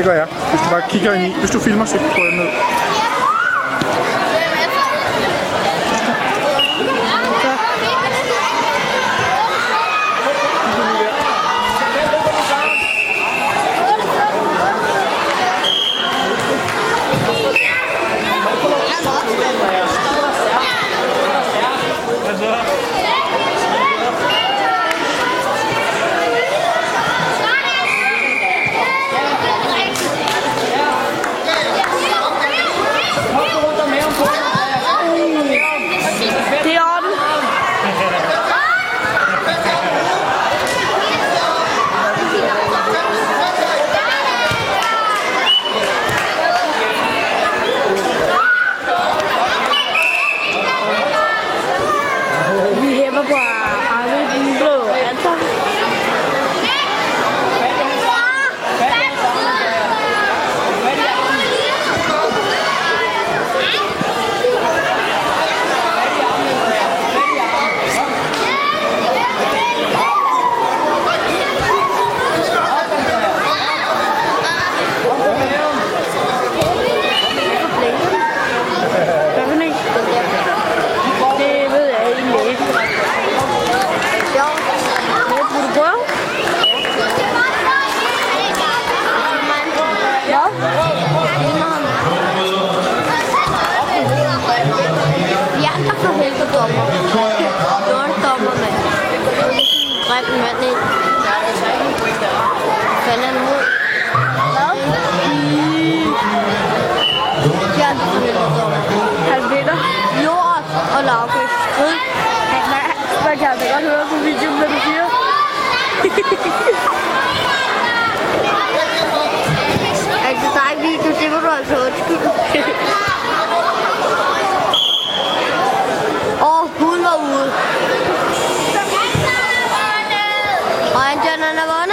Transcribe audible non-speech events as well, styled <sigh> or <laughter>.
Det gør jeg. Hvis du bare kigger ind i. Hvis du filmer, så går jeg ned. De andre Jord og lavkøb. Skrid. Han, man, man kan altså godt høre på videoen, hvad du siger. Altså, der er ikke video, det må du altså undskylde. <laughs> og hun var ude. Og Anton, han er vundet.